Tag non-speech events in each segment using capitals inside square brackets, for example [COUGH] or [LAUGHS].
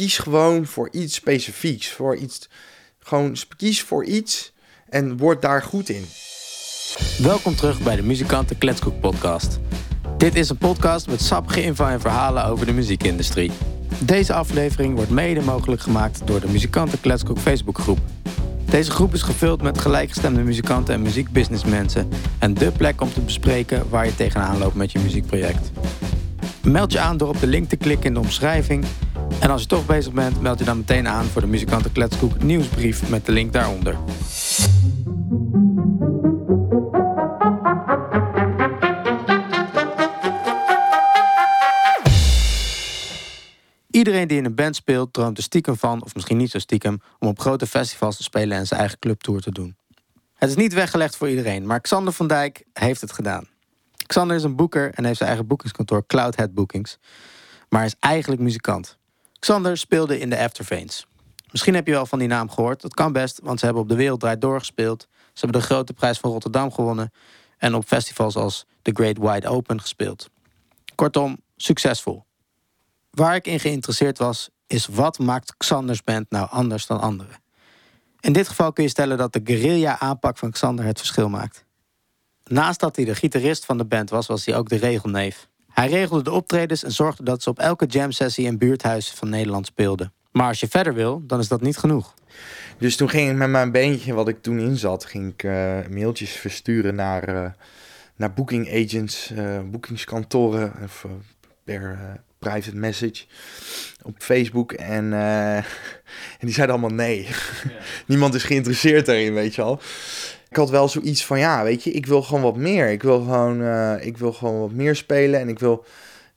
kies gewoon voor iets specifieks. Voor iets, gewoon kies voor iets en word daar goed in. Welkom terug bij de Muzikanten Kletskoek podcast. Dit is een podcast met sappige info en verhalen over de muziekindustrie. Deze aflevering wordt mede mogelijk gemaakt door de Muzikanten Kletskoek Facebookgroep. Deze groep is gevuld met gelijkgestemde muzikanten en muziekbusinessmensen en dé plek om te bespreken waar je tegenaan loopt met je muziekproject. Meld je aan door op de link te klikken in de omschrijving. En als je toch bezig bent, meld je dan meteen aan voor de Muzikanten Kletskoek nieuwsbrief met de link daaronder. Iedereen die in een band speelt, droomt er stiekem van, of misschien niet zo stiekem, om op grote festivals te spelen en zijn eigen clubtour te doen. Het is niet weggelegd voor iedereen, maar Xander van Dijk heeft het gedaan. Xander is een boeker en heeft zijn eigen boekingskantoor Cloudhead Bookings, maar is eigenlijk muzikant. Xander speelde in de Afterveins. Misschien heb je wel van die naam gehoord. Dat kan best, want ze hebben op de Wereld Draait. Ze hebben de Grote Prijs van Rotterdam gewonnen. En op festivals als The Great Wide Open gespeeld. Kortom, succesvol. Waar ik in geïnteresseerd was, is wat maakt Xanders band nou anders dan anderen? In dit geval kun je stellen dat de guerrilla-aanpak van Xander het verschil maakt. Naast dat hij de gitarist van de band was, was hij ook de regelneef. Hij regelde de optredens en zorgde dat ze op elke jam-sessie in buurthuizen van Nederland speelden. Maar als je verder wil, dan is dat niet genoeg. Dus toen ging ik met mijn beentje, wat ik toen in zat, ging ik uh, mailtjes versturen naar, uh, naar booking agents, uh, boekingskantoren, of per private message op Facebook. En, [LAUGHS] en die zeiden allemaal nee. Ja. [LAUGHS] Niemand is geïnteresseerd daarin, weet je al. Ik had wel zoiets van, ja, weet je, ik wil gewoon wat meer. Ik wil gewoon, ik wil gewoon wat meer spelen en ik wil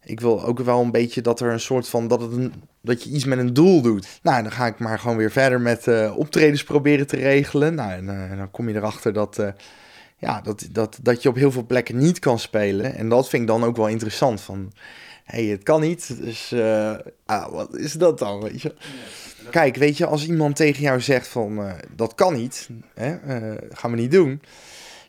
ik wil ook wel een beetje dat er een soort van dat, het dat je iets met een doel doet. Nou, dan ga ik maar gewoon weer verder met uh, optredens proberen te regelen. Nou, en, uh, dan kom je erachter dat, ja, dat, dat, dat je op heel veel plekken niet kan spelen. En dat vind ik dan ook wel interessant. Van hey, het kan niet. Dus ah, wat is dat dan? Weet je? Kijk, weet je, als iemand tegen jou zegt van dat kan niet, hè, gaan we niet doen.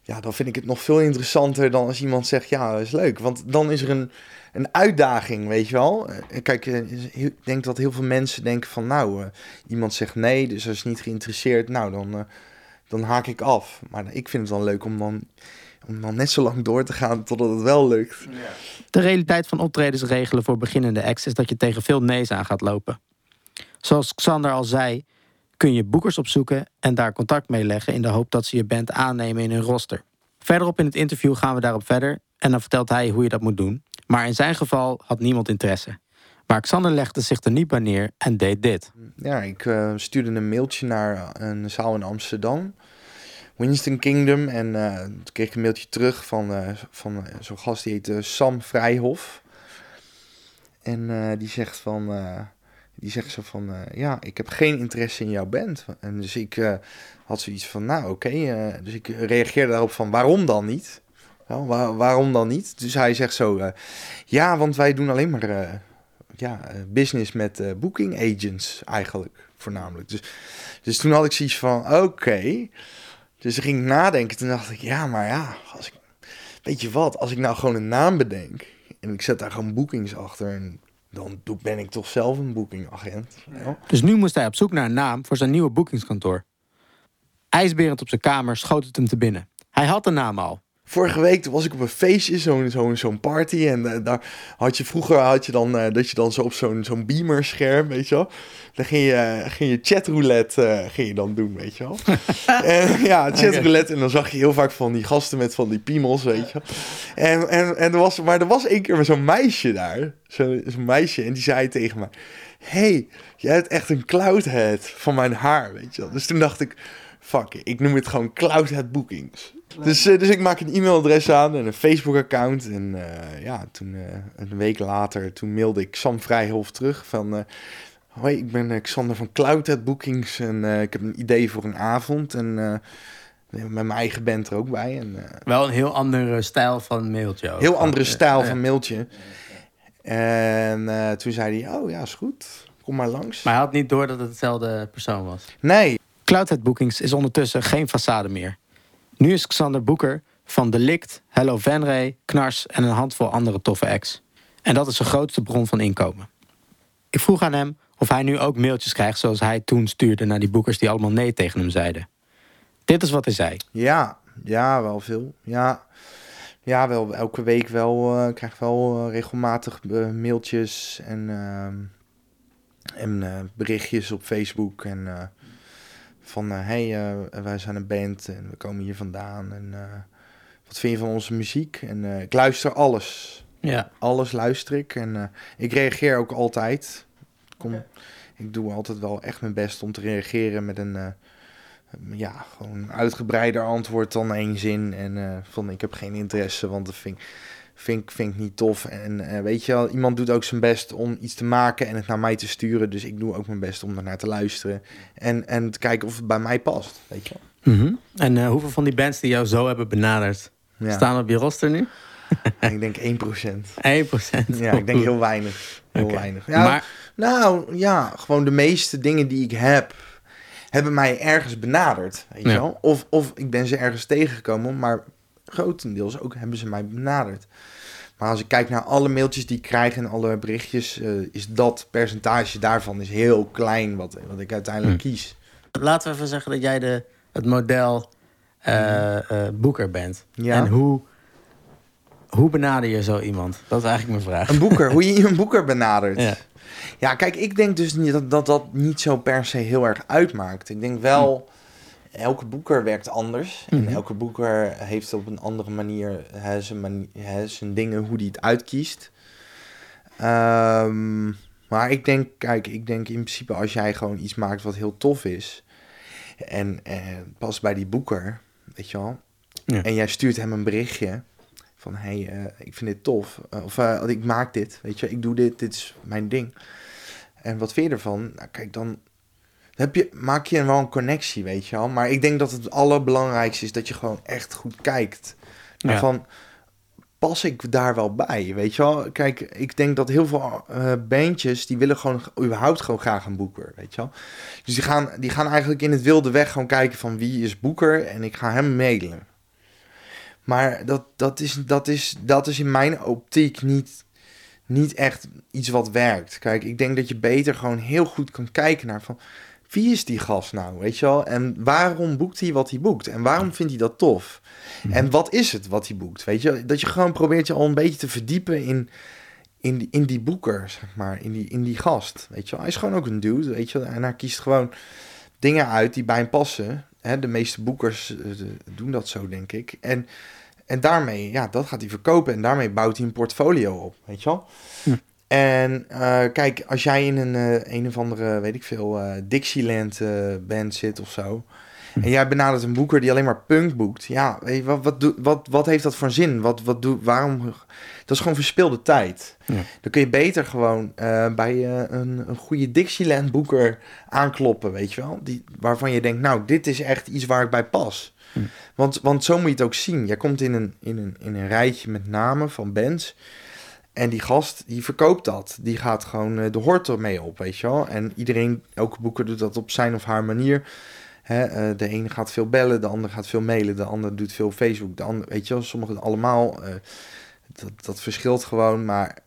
Ja, dan vind ik het nog veel interessanter dan als iemand zegt ja, dat is leuk. Want dan is er een een uitdaging, weet je wel. Eh, kijk, eh, ik denk dat heel veel mensen denken van, nou, uh, iemand zegt nee, dus als is niet geïnteresseerd, nou, dan, uh, dan haak ik af. Maar ik vind het dan leuk om dan, om dan net zo lang door te gaan totdat het wel lukt. Ja. De realiteit van optredens regelen voor beginnende acts is dat je tegen veel nee's aan gaat lopen. Zoals Xander al zei, kun je boekers opzoeken en daar contact mee leggen in de hoop dat ze je band aannemen in hun roster. Verderop in het interview gaan we daarop verder en dan vertelt hij hoe je dat moet doen. Maar in zijn geval had niemand interesse. Maar Xander legde zich er niet bij neer en deed dit. Ja, ik uh, stuurde een mailtje naar een zaal in Amsterdam. Winston Kingdom. En uh, toen kreeg ik een mailtje terug van, uh, van zo'n gast die heette Sam Vrijhof. En die zegt van... die zegt zo van... ja, ik heb geen interesse in jouw band. En dus ik had zoiets van... Nou, oké. Dus ik reageerde daarop van... Waarom dan niet? waar, waarom dan niet? Dus hij zegt zo, ja, want wij doen alleen maar ja, eh, business met booking agents eigenlijk, voornamelijk. Dus, dus toen had ik zoiets van, oké. Dus ik ging nadenken, toen dacht ik, ja, maar ja, als ik, weet je wat, als ik nou gewoon een naam bedenk en ik zet daar gewoon bookings achter en dan ben ik toch zelf een bookingagent. Ja. Dus nu moest hij op zoek naar een naam voor zijn nieuwe boekingskantoor. IJsberend op zijn kamer schoot het hem te binnen. Hij had de naam al, Vorige week was ik op een feestje, zo'n zo'n zo'n party. En uh, daar had je vroeger had je dan uh, dat je dan zo op zo'n zo'n beamer scherm, weet je wel. Dan ging je, ging je chatroulette ging je dan doen, weet je wel. [LAUGHS] en, ja, chatroulette. Okay. En dan zag je heel vaak van die gasten met van die piemels, weet je En, en, en er was, maar er was één keer zo'n meisje daar. Zo'n zo meisje. En die zei tegen me: hey, jij hebt echt een cloudhead van mijn haar, weet je wel. Dus toen dacht ik, fuck, ik noem het gewoon cloudhead bookings. Dus, uh, dus ik maak een e-mailadres aan en een Facebook-account. En uh, ja, toen uh, een week later, toen mailde ik Sam Vrijhof terug van... Hoi, ik ben Xander van Cloudhead Bookings en ik heb een idee voor een avond. En met mijn eigen band er ook bij. En, Wel een heel andere stijl van mailtje. Ook. Heel andere stijl van mailtje. En toen zei hij, oh ja, is goed. Kom maar langs. Maar hij had niet door dat het hetzelfde persoon was? Nee. Cloudhead Bookings is ondertussen geen façade meer. Nu is Xander Boeker van Delict, Hello Venray, Knars en een handvol andere toffe acts. En dat is zijn grootste bron van inkomen. Ik vroeg aan hem Of hij nu ook mailtjes krijgt zoals hij toen stuurde naar die boekers die allemaal nee tegen hem zeiden. Dit is wat hij zei. Ja, ja, wel veel. Ja, ja wel elke week wel. eh, Ik krijg wel eh, regelmatig eh, mailtjes en, ehm, en berichtjes op Facebook. En van, hé, hey, eh, wij zijn een band en we komen hier vandaan. En eh, wat vind je van onze muziek? En eh, ik luister alles. Ja. Alles luister ik. En eh, ik reageer ook altijd. Kom, Ik doe altijd wel echt mijn best om te reageren met een... eh, ja, gewoon een uitgebreider antwoord dan één zin. En eh, van ik heb geen interesse, want dat vind, ik- vind, ik- vind ik niet tof. En eh, weet je wel, iemand doet ook zijn best om iets te maken en het naar mij te sturen. Dus ik doe ook mijn best om ernaar te luisteren. En, en te kijken of het bij mij past, weet je wel. Mhm. En eh, hoeveel van die bands die jou zo hebben benaderd Ja, staan op je roster nu? [LAUGHS] ik denk 1%. 1%. Ja, ik denk heel weinig. Heel weinig. Ja, maar, Nou, ja, gewoon de meeste dingen die ik heb, hebben mij ergens benaderd, weet je Ja. wel. Of, of ik ben ze ergens tegengekomen, maar grotendeels ook hebben ze mij benaderd. Maar als ik kijk naar alle mailtjes die ik krijg en alle berichtjes, eh, is dat percentage daarvan is heel klein wat, wat ik uiteindelijk Hm. kies. laten we even zeggen dat jij de, het model eh, eh, boeker bent. Ja. En hoe, hoe benader je zo iemand? Dat is eigenlijk mijn vraag. Een boeker, hoe je [LAUGHS] een boeker benadert. Ja. Ja, kijk, ik denk dus niet dat, dat dat niet zo per se heel erg uitmaakt. Ik denk wel, elke boeker werkt anders. Mhm. En elke boeker heeft op een andere manier hè, zijn, mani- hè, zijn dingen, hoe die het uitkiest. Ehm, maar ik denk, kijk, ik denk in principe als jij gewoon iets maakt wat heel tof is. En eh, past bij die boeker, weet je wel. Ja. En jij stuurt hem een berichtje van hey, eh, ik vind dit tof. Eh, of ik maak dit, weet je, ik doe dit, dit is mijn ding. En wat vind je ervan? Nou, kijk, dan heb je, maak je wel een connectie, weet je wel. Maar ik denk dat het allerbelangrijkste is dat je gewoon echt goed kijkt. Ja. Van, pas ik daar wel bij, weet je wel? Kijk, ik denk dat heel veel eh bandjes, die willen gewoon überhaupt gewoon graag een boeker, weet je wel. Dus die gaan, die gaan eigenlijk in het wilde weg gewoon kijken van wie is boeker en ik ga hem mailen. Maar dat, dat, is, dat, is, dat is in mijn optiek niet, niet echt iets wat werkt. Kijk, ik denk dat je beter gewoon heel goed kan kijken naar van... Wie is die gast nou, weet je wel? En waarom boekt hij wat hij boekt? En waarom vindt hij dat tof? En wat is het wat hij boekt, weet je? Dat je gewoon probeert je al een beetje te verdiepen in, in, die, in die boeker, zeg maar. In die, in die gast, weet je wel? Hij is gewoon ook een dude, weet je wel? En hij kiest gewoon dingen uit die bij hem passen. Hè, de meeste boekers eh, doen dat zo, denk ik. En, en daarmee, ja, dat gaat hij verkopen. En daarmee bouwt hij een portfolio op, weet je wel? Hm. En eh, kijk, als jij in een, eh, een of andere, weet ik veel, eh, Dixieland band zit of zo... En jij benadert een boeker die alleen maar punk boekt. Ja, weet je, wat, wat, wat, wat heeft dat voor zin? Wat, wat doe, waarom? Dat is gewoon verspilde tijd. Ja. Dan kun je beter gewoon bij een, een goede Dixieland boeker aankloppen, weet je wel? Die, waarvan je denkt, nou, dit is echt iets waar ik bij pas. Hm. Want, want zo moet je het ook zien. Jij komt in een, in, een, in een rijtje met namen van bands. En die gast, die verkoopt dat. Die gaat gewoon eh, de hoort ermee op, weet je wel? En iedereen, elke boeker doet dat op zijn of haar manier. Eh, de ene gaat veel bellen, de ander gaat veel mailen, de ander doet veel Facebook, de ander, weet je wel, sommigen allemaal. eh, dat, dat verschilt gewoon, maar,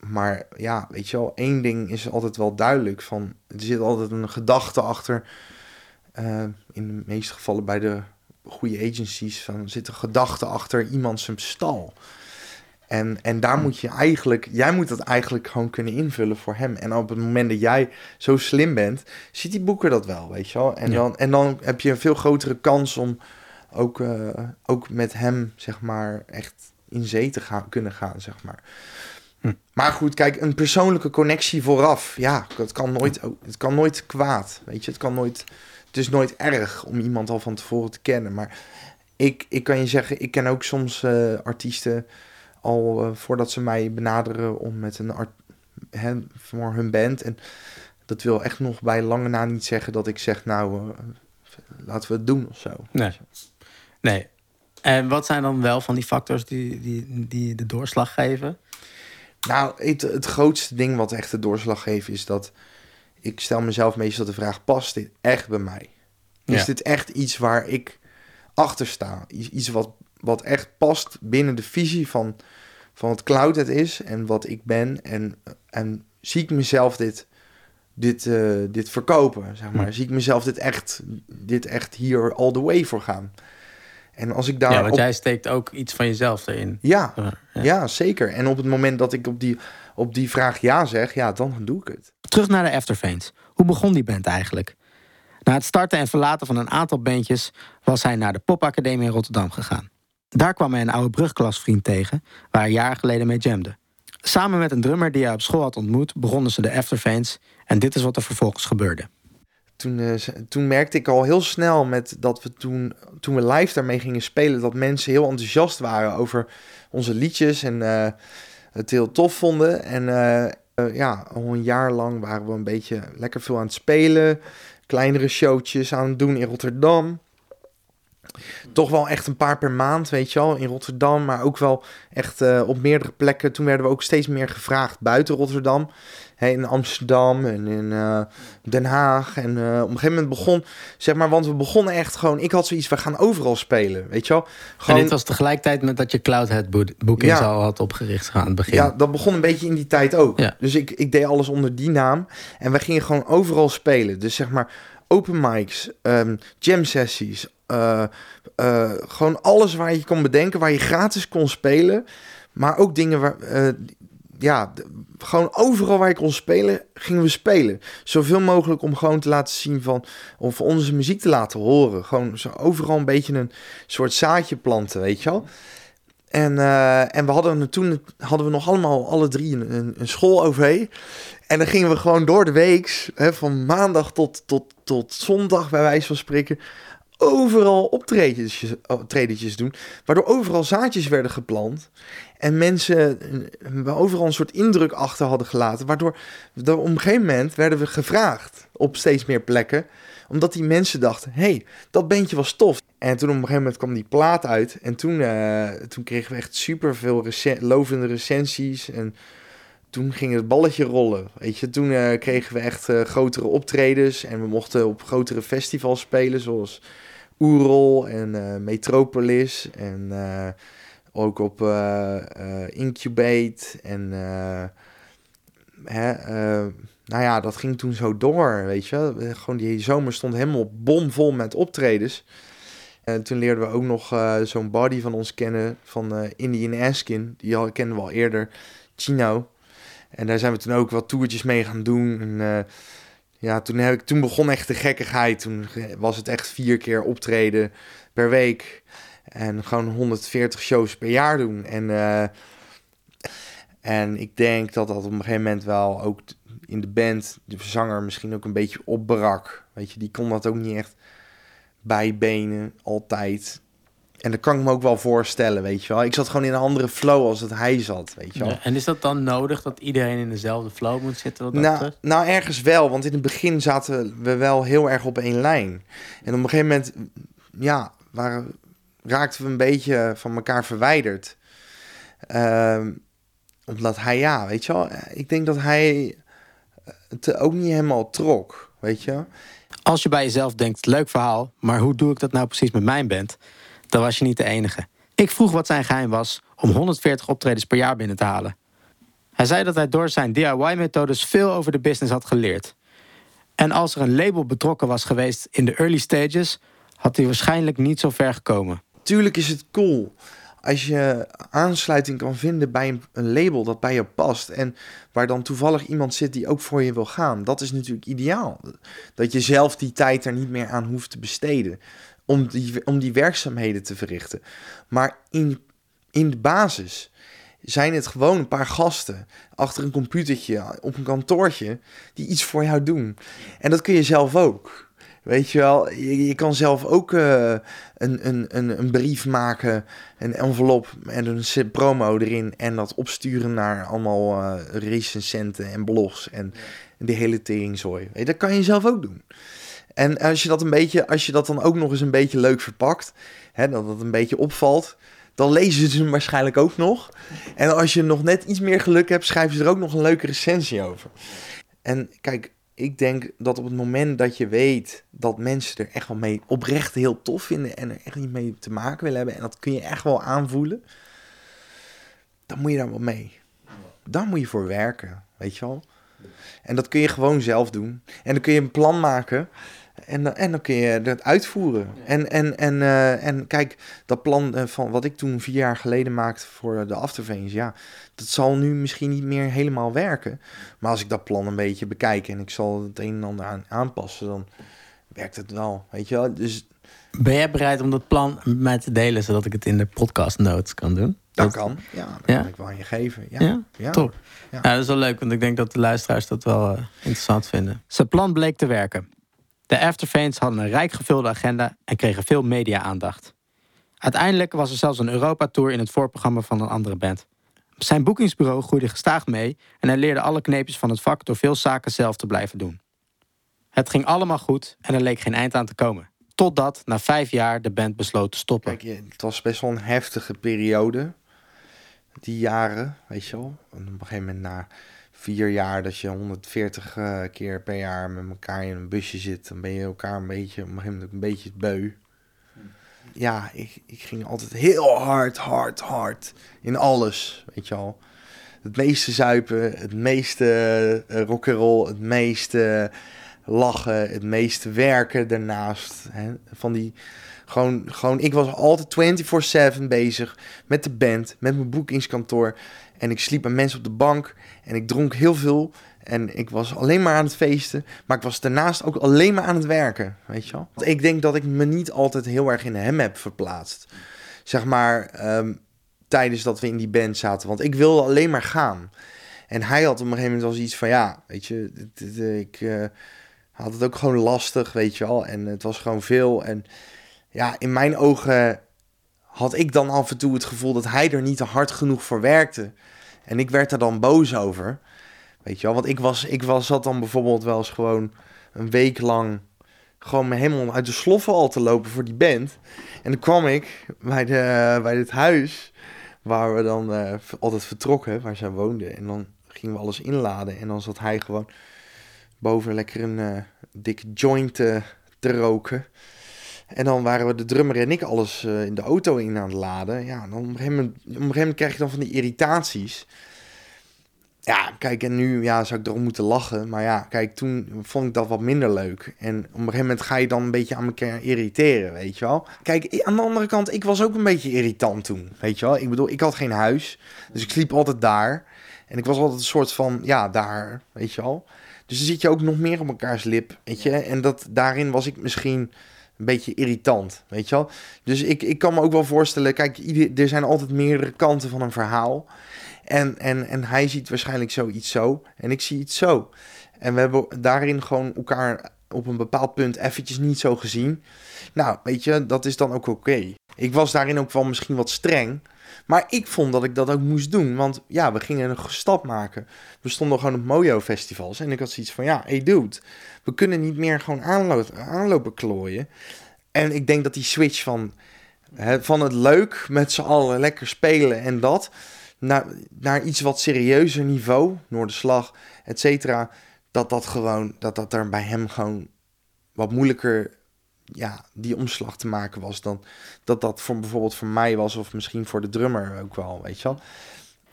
maar ja, weet je wel, één ding is altijd wel duidelijk van, er zit altijd een gedachte achter, in de meeste gevallen bij de goede agencies, van, zit een gedachte achter iemand zijn stal. En, en daar moet je eigenlijk, jij moet dat eigenlijk gewoon kunnen invullen voor hem. En op het moment dat jij zo slim bent, ziet die boeker dat wel, weet je wel. En, Ja. dan, en dan heb je een veel grotere kans om ook, eh, ook met hem, zeg maar, echt in zee te gaan, kunnen gaan, zeg maar. Hm. Maar goed, kijk, een persoonlijke connectie vooraf, ja, het kan nooit, het kan nooit kwaad, weet je. Het kan nooit, het is nooit erg om iemand al van tevoren te kennen. Maar ik, ik kan je zeggen, ik ken ook soms eh, artiesten al eh, voordat ze mij benaderen om met een art, voor hun band. En dat wil echt nog bij lange na niet zeggen dat ik zeg, nou, eh, laten we het doen of zo. Nee. Nee. En wat zijn dan wel van die factors die, die, die de doorslag geven? Nou, het, het grootste ding wat echt de doorslag geeft is dat ik stel mezelf meestal de vraag: past dit echt bij mij? Is Ja. dit echt iets waar ik achter sta? Iets, iets wat, wat echt past binnen de visie van, van wat cloud het is en wat ik ben? En, en zie ik mezelf dit dit, eh, dit verkopen, zeg maar. Zie ik mezelf dit echt, dit echt hier all the way voor gaan. En als ik daar. Ja, want jij steekt ook iets van jezelf erin. Ja, ja, ja. zeker. En op het moment dat ik op die, op die vraag ja zeg, ja, dan doe ik het. Terug naar de Afterfanes. Hoe begon die band eigenlijk? Na het starten en verlaten van een aantal bandjes was hij naar de Popacademie in Rotterdam gegaan. Daar kwam hij een oude brugklasvriend tegen, waar hij jaren geleden mee jamde. Samen met een drummer die hij op school had ontmoet, begonnen ze de Afterfanes en dit is wat er vervolgens gebeurde. Toen, uh, toen merkte ik al heel snel met dat we toen, toen we live daarmee gingen spelen, dat mensen heel enthousiast waren over onze liedjes en uh, het heel tof vonden. En uh, ja, al een jaar lang waren we een beetje lekker veel aan het spelen kleinere showtjes aan het doen in Rotterdam. Toch wel echt een paar per maand, weet je wel, in Rotterdam, maar ook wel echt uh, op meerdere plekken. Toen werden we ook steeds meer gevraagd buiten Rotterdam in Amsterdam en in uh, Den Haag. En uh, op een gegeven moment begon, zeg maar, want we begonnen echt gewoon. Ik had zoiets, we gaan overal spelen, weet je wel. Gewoon, en dit was tegelijkertijd met dat je Cloudhead boekings ja, al had opgericht aan het begin. Ja, dat begon een beetje in die tijd ook. Ja. Dus ik, ik deed alles onder die naam. En we gingen gewoon overal spelen. Dus zeg maar open mics, um, jam sessies. Uh, uh, gewoon alles waar je kon bedenken, waar je gratis kon spelen. Maar ook dingen waar, uh, ja, gewoon overal waar ik kon spelen, gingen we spelen. Zoveel mogelijk om gewoon te laten zien van, of onze muziek te laten horen. Gewoon zo overal een beetje een soort zaadje planten, weet je wel. En, en we hadden toen hadden we nog allemaal alle drie een, een, school-OV. En dan gingen we gewoon door de week, hè, van maandag tot, tot, tot zondag bij wijze van spreken, overal optredetjes, doen. Waardoor overal zaadjes werden geplant. En mensen uh, overal een soort indruk achter hadden gelaten. Waardoor op een gegeven moment werden we gevraagd op steeds meer plekken. Omdat die mensen dachten, hey, dat bandje was tof. En toen op een gegeven moment kwam die plaat uit. En toen, uh, toen kregen we echt super veel lovende recensies. En toen ging het balletje rollen. Weet je, toen uh, kregen we echt grotere optredens. En we mochten op grotere festivals spelen. Zoals Oerol en Metropolis. En ook op Incubate. En hè, nou ja, dat ging toen zo door. Weet je, gewoon die zomer stond helemaal bomvol met optredens. En toen leerden we ook nog zo'n body van ons kennen, van Indian Askin. Die al, kennen we al eerder, Chino. En daar zijn we toen ook wat toertjes mee gaan doen. En, ja, toen, heb ik, toen begon echt de gekkigheid. Toen was het echt vier keer optreden per week. En gewoon 140 shows per jaar doen. En, en ik denk dat dat op een gegeven moment wel ook in de band... de zanger misschien ook een beetje opbrak. Weet je, die kon dat ook niet echt bijbenen, altijd. En dat kan ik me ook wel voorstellen, weet je wel. Ik zat gewoon in een andere flow als het hij zat, weet je wel. Ja, en is dat dan nodig dat iedereen in dezelfde flow moet zitten? Nou, nou, ergens wel. Want in het begin zaten we wel heel erg op één lijn. En op een gegeven moment, ja, waren, raakten we een beetje van elkaar verwijderd. Uh, omdat hij, ja, weet je wel. Ik denk dat hij het ook niet helemaal trok, weet je als je bij jezelf denkt, leuk verhaal, maar hoe doe ik dat nou precies met mijn band? Dan was je niet de enige. Ik vroeg wat zijn geheim was om 140 optredens per jaar binnen te halen. Hij zei dat hij door zijn DIY-methodes veel over de business had geleerd. En als er een label betrokken was geweest in de early stages, had hij waarschijnlijk niet zo ver gekomen. Tuurlijk is het cool als je aansluiting kan vinden bij een, een, label dat bij je past en waar dan toevallig iemand zit die ook voor je wil gaan, dat is natuurlijk ideaal. Dat je zelf die tijd er niet meer aan hoeft te besteden om die, om die werkzaamheden te verrichten. Maar in, in de basis zijn het gewoon een paar gasten achter een computertje op een kantoortje die iets voor jou doen. En dat kun je zelf ook. Weet je wel, je, je kan zelf ook uh, een, een, een, een brief maken, een envelop en een promo erin en dat opsturen naar allemaal uh, recensenten en blogs en de hele teringzooi. Dat kan je zelf ook doen. En als je dat een beetje, als je dat dan ook nog eens een beetje leuk verpakt, hè, dat het een beetje opvalt, dan lezen ze hem waarschijnlijk ook nog. En als je nog net iets meer geluk hebt, schrijven ze er ook nog een leuke recensie over. En kijk, ik denk dat op het moment dat je weet dat mensen er echt wel mee oprecht heel tof vinden en er echt niet mee te maken willen hebben, en dat kun je echt wel aanvoelen, dan moet je daar wel mee. Dan moet je voor werken, weet je wel. En dat kun je gewoon zelf doen. En dan kun je een plan maken. En, dan- en dan kun je dat uitvoeren. En, en, en, eh, en kijk, dat plan eh, van wat ik toen vier jaar geleden maakte voor de Afterveens, ja, dat zal nu misschien niet meer helemaal werken. Maar als ik dat plan een beetje bekijk en ik zal het een en ander aan, aanpassen, dan werkt het wel. Weet je wel? Dus Ben jij bereid om dat plan met mij te delen, zodat ik het in de podcast notes kan doen? dat kan. Ja, dat Ja? kan ik wel aan je geven. Ja, Ja? ja. Top. Ja. Ja. dat is wel leuk, want ik denk dat de luisteraars dat wel eh, interessant vinden. Zijn plan bleek te werken. De Afterveens hadden een rijk gevulde agenda en kregen veel media-aandacht. Uiteindelijk was er zelfs een Europa-tour in het voorprogramma van een andere band. Zijn boekingsbureau groeide gestaag mee en hij leerde alle kneepjes van het vak door veel zaken zelf te blijven doen. Het ging allemaal goed en er leek geen eind aan te komen. Totdat na vijf jaar de band besloot te stoppen. Het was best wel een heftige periode. Die jaren, weet je wel. Op een gegeven moment na vier jaar dat je 140 eh, keer per jaar met elkaar in een busje zit, dan ben je elkaar een beetje, een een beetje beu. Ja, ik, ik ging altijd heel hard, hard, hard in alles, weet je wel. Het meeste zuipen, het meeste uh, rock'n'roll, het meeste lachen, het meeste werken daarnaast. Hè? Van die, gewoon, gewoon, ik was altijd 24-7 bezig met de band, met mijn boekingskantoor. En ik sliep met mensen op de bank en ik dronk heel veel. En ik was alleen maar aan het feesten, maar ik was daarnaast ook alleen maar aan het werken, weet je wel. Ik denk dat ik me niet altijd heel erg in hem heb verplaatst. Zeg maar, um, tijdens dat we in die band zaten, want ik wilde alleen maar gaan. En hij had op een gegeven moment wel zoiets van, ja, weet je, ik uh, had het ook gewoon lastig, weet je wel. En het was gewoon veel. En ja, in mijn ogen had ik dan af en toe het gevoel dat hij er niet hard genoeg voor werkte. En ik werd er dan boos over. Weet je wel, want ik was, ik was zat dan bijvoorbeeld wel eens gewoon een week lang gewoon me helemaal uit de sloffen al te lopen voor die band. En dan kwam ik bij, de, bij dit huis waar we dan uh, altijd vertrokken, waar zij woonden. En dan gingen we alles inladen. En dan zat hij gewoon boven lekker een uh, dikke joint uh, te roken. En dan waren we de drummer en ik alles uh, in de auto in aan het laden. Ja, dan op een, gegeven moment, op een gegeven moment krijg je dan van die irritaties. Ja, kijk, en nu ja, zou ik erom moeten lachen. Maar ja, kijk, toen vond ik dat wat minder leuk. En op een gegeven moment ga je dan een beetje aan elkaar irriteren, weet je wel. Kijk, aan de andere kant, ik was ook een beetje irritant toen, weet je wel. Ik bedoel, ik had geen huis, dus ik sliep altijd daar. En ik was altijd een soort van, ja, daar, weet je wel. Dus dan zit je ook nog meer op elkaars lip, weet je. En dat, daarin was ik misschien een beetje irritant, weet je wel. Dus ik, ik kan me ook wel voorstellen, kijk, ieder, er zijn altijd meerdere kanten van een verhaal. En, en, en hij ziet waarschijnlijk zoiets zo en ik zie iets zo. En we hebben daarin gewoon elkaar op een bepaald punt eventjes niet zo gezien. Nou, weet je, dat is dan ook oké. Ik was daarin ook wel misschien wat streng. Maar ik vond dat ik dat ook moest doen. Want ja, we gingen een stap maken. We stonden gewoon op Mojo-festivals. En ik had zoiets van, ja, hey dude, we kunnen niet meer gewoon aanlopen, aanlopen klooien. En ik denk dat die switch van, hè, van het leuk met z'n allen lekker spelen en dat... Naar, naar iets wat serieuzer niveau, Noorderslag, et cetera... dat dat gewoon, dat dat er bij hem gewoon wat moeilijker ja, die omslag te maken was dan dat dat voor bijvoorbeeld voor mij was of misschien voor de drummer ook wel, weet je wel.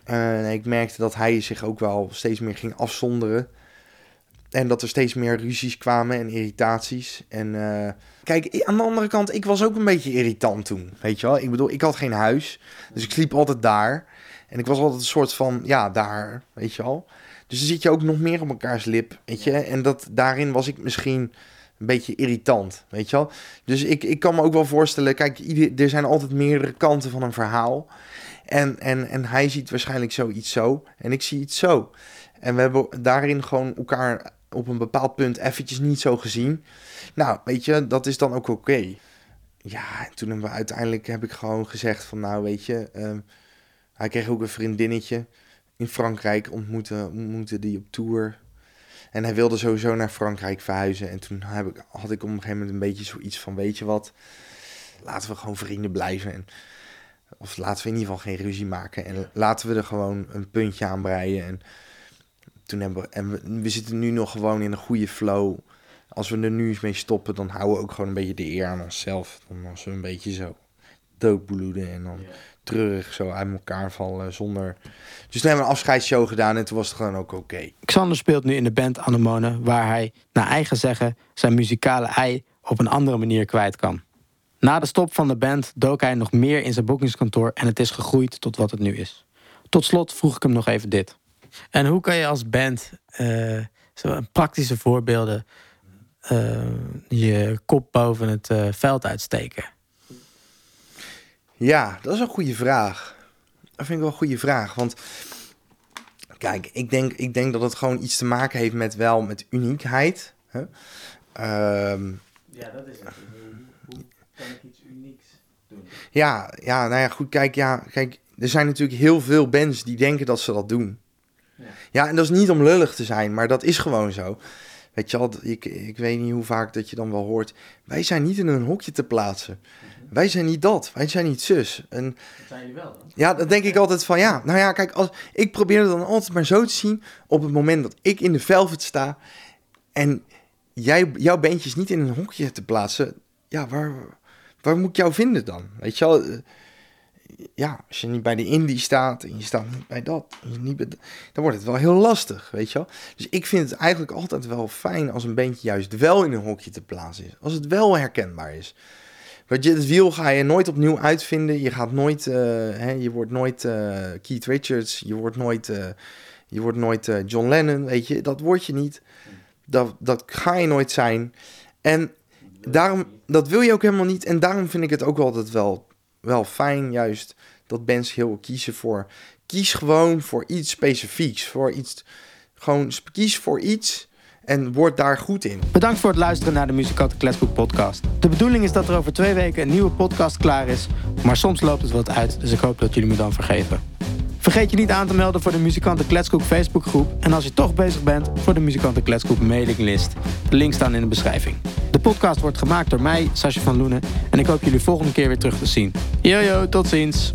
Uh, ik merkte dat hij zich ook wel steeds meer ging afzonderen. En dat er steeds meer ruzies kwamen en irritaties. En uh, kijk, aan de andere kant, ik was ook een beetje irritant toen, weet je wel. Ik bedoel, ik had geen huis, dus ik sliep altijd daar. En ik was altijd een soort van, ja, daar, weet je wel. Dus dan zit je ook nog meer op elkaars lip, weet je. En dat, daarin was ik misschien een beetje irritant, weet je wel. Dus ik, ik kan me ook wel voorstellen, kijk, er zijn altijd meerdere kanten van een verhaal. En, en, en hij ziet waarschijnlijk zoiets zo en ik zie iets zo. En we hebben daarin gewoon elkaar op een bepaald punt eventjes niet zo gezien. Nou, weet je, dat is dan ook oké. Ja, en toen hebben we uiteindelijk, heb ik gewoon gezegd van, nou, weet je... Um, hij kreeg ook een vriendinnetje in Frankrijk, ontmoette, ontmoette die op tour. En hij wilde sowieso naar Frankrijk verhuizen. En toen heb ik, had ik op een gegeven moment een beetje zoiets van, weet je wat, laten we gewoon vrienden blijven. En, of laten we in ieder geval geen ruzie maken. En laten we er gewoon een puntje aan breien. En toen hebben we, en we, zitten nu nog gewoon in een goede flow. Als we er nu eens mee stoppen, dan houden we ook gewoon een beetje de eer aan onszelf. Dan als we een beetje zo doodbloeden en dan treurig zo uit elkaar vallen zonder... Dus toen hebben we een afscheidsshow gedaan en toen was het gewoon ook oké. Xander speelt nu in de band Anemone, waar hij, naar eigen zeggen, zijn muzikale ei op een andere manier kwijt kan. Na de stop van de band dook hij nog meer in zijn boekingskantoor en het is gegroeid tot wat het nu is. Tot slot vroeg ik hem nog even dit. En hoe kan je als band eh, zo praktische voorbeelden eh, je kop boven het eh, veld uitsteken? Ja, dat is een goede vraag. Dat vind ik wel een goede vraag. Want kijk, ik denk, ik denk dat het gewoon iets te maken heeft met wel met uniekheid. Hè? Ehm, ja, dat is het. Hoe kan ik iets unieks doen? ja, ja, nou ja, goed. Kijk, ja, kijk, er zijn natuurlijk heel veel bands die denken dat ze dat doen. Ja. Ja, en dat is niet om lullig te zijn, maar dat is gewoon zo. Weet je al, ik, ik weet niet hoe vaak dat je dan wel hoort. Wij zijn niet in een hokje te plaatsen. Wij zijn niet dat. Wij zijn niet zus. En Dat zijn jullie wel dan? ja, dan denk ik altijd van ja. Nou ja, kijk, als, ik probeer het dan altijd maar zo te zien. Op het moment dat ik in de velvet sta. En jij, jouw beentje is niet in een hokje te plaatsen. Ja, waar, waar moet ik jou vinden dan? Weet je wel? eh, Ja, als je niet bij de indie staat en je staat niet bij dat, niet bij dat, dan wordt het wel heel lastig, weet je wel. Dus ik vind het eigenlijk altijd wel fijn als een beentje juist wel in een hokje te plaatsen is. Als het wel herkenbaar is. Want je, het wiel ga je nooit opnieuw uitvinden. Je gaat nooit, eh, hè, je wordt nooit eh, Keith Richards, je wordt nooit, eh, je wordt nooit John Lennon, weet je. Dat word je niet. Dat, dat ga je nooit zijn. En daarom, dat wil je ook helemaal niet. En daarom vind ik het ook altijd wel, wel fijn, juist, dat bands heel kiezen voor. Kies gewoon voor iets specifieks. Voor iets, gewoon kies voor iets en word daar goed in. Bedankt voor het luisteren naar de Muzikanten Kletsboek podcast. De bedoeling is dat er over twee weken een nieuwe podcast klaar is. Maar soms loopt het wat uit, dus ik hoop dat jullie me dan vergeven. Vergeet je niet aan te melden voor de Muzikanten Kletskoek Facebookgroep. En als je toch bezig bent, voor de Muzikanten Kletskoek mailinglist. De links staan in de beschrijving. De podcast wordt gemaakt door mij, Sascha van Loenen. En ik hoop jullie volgende keer weer terug te zien. Yo yo, tot ziens.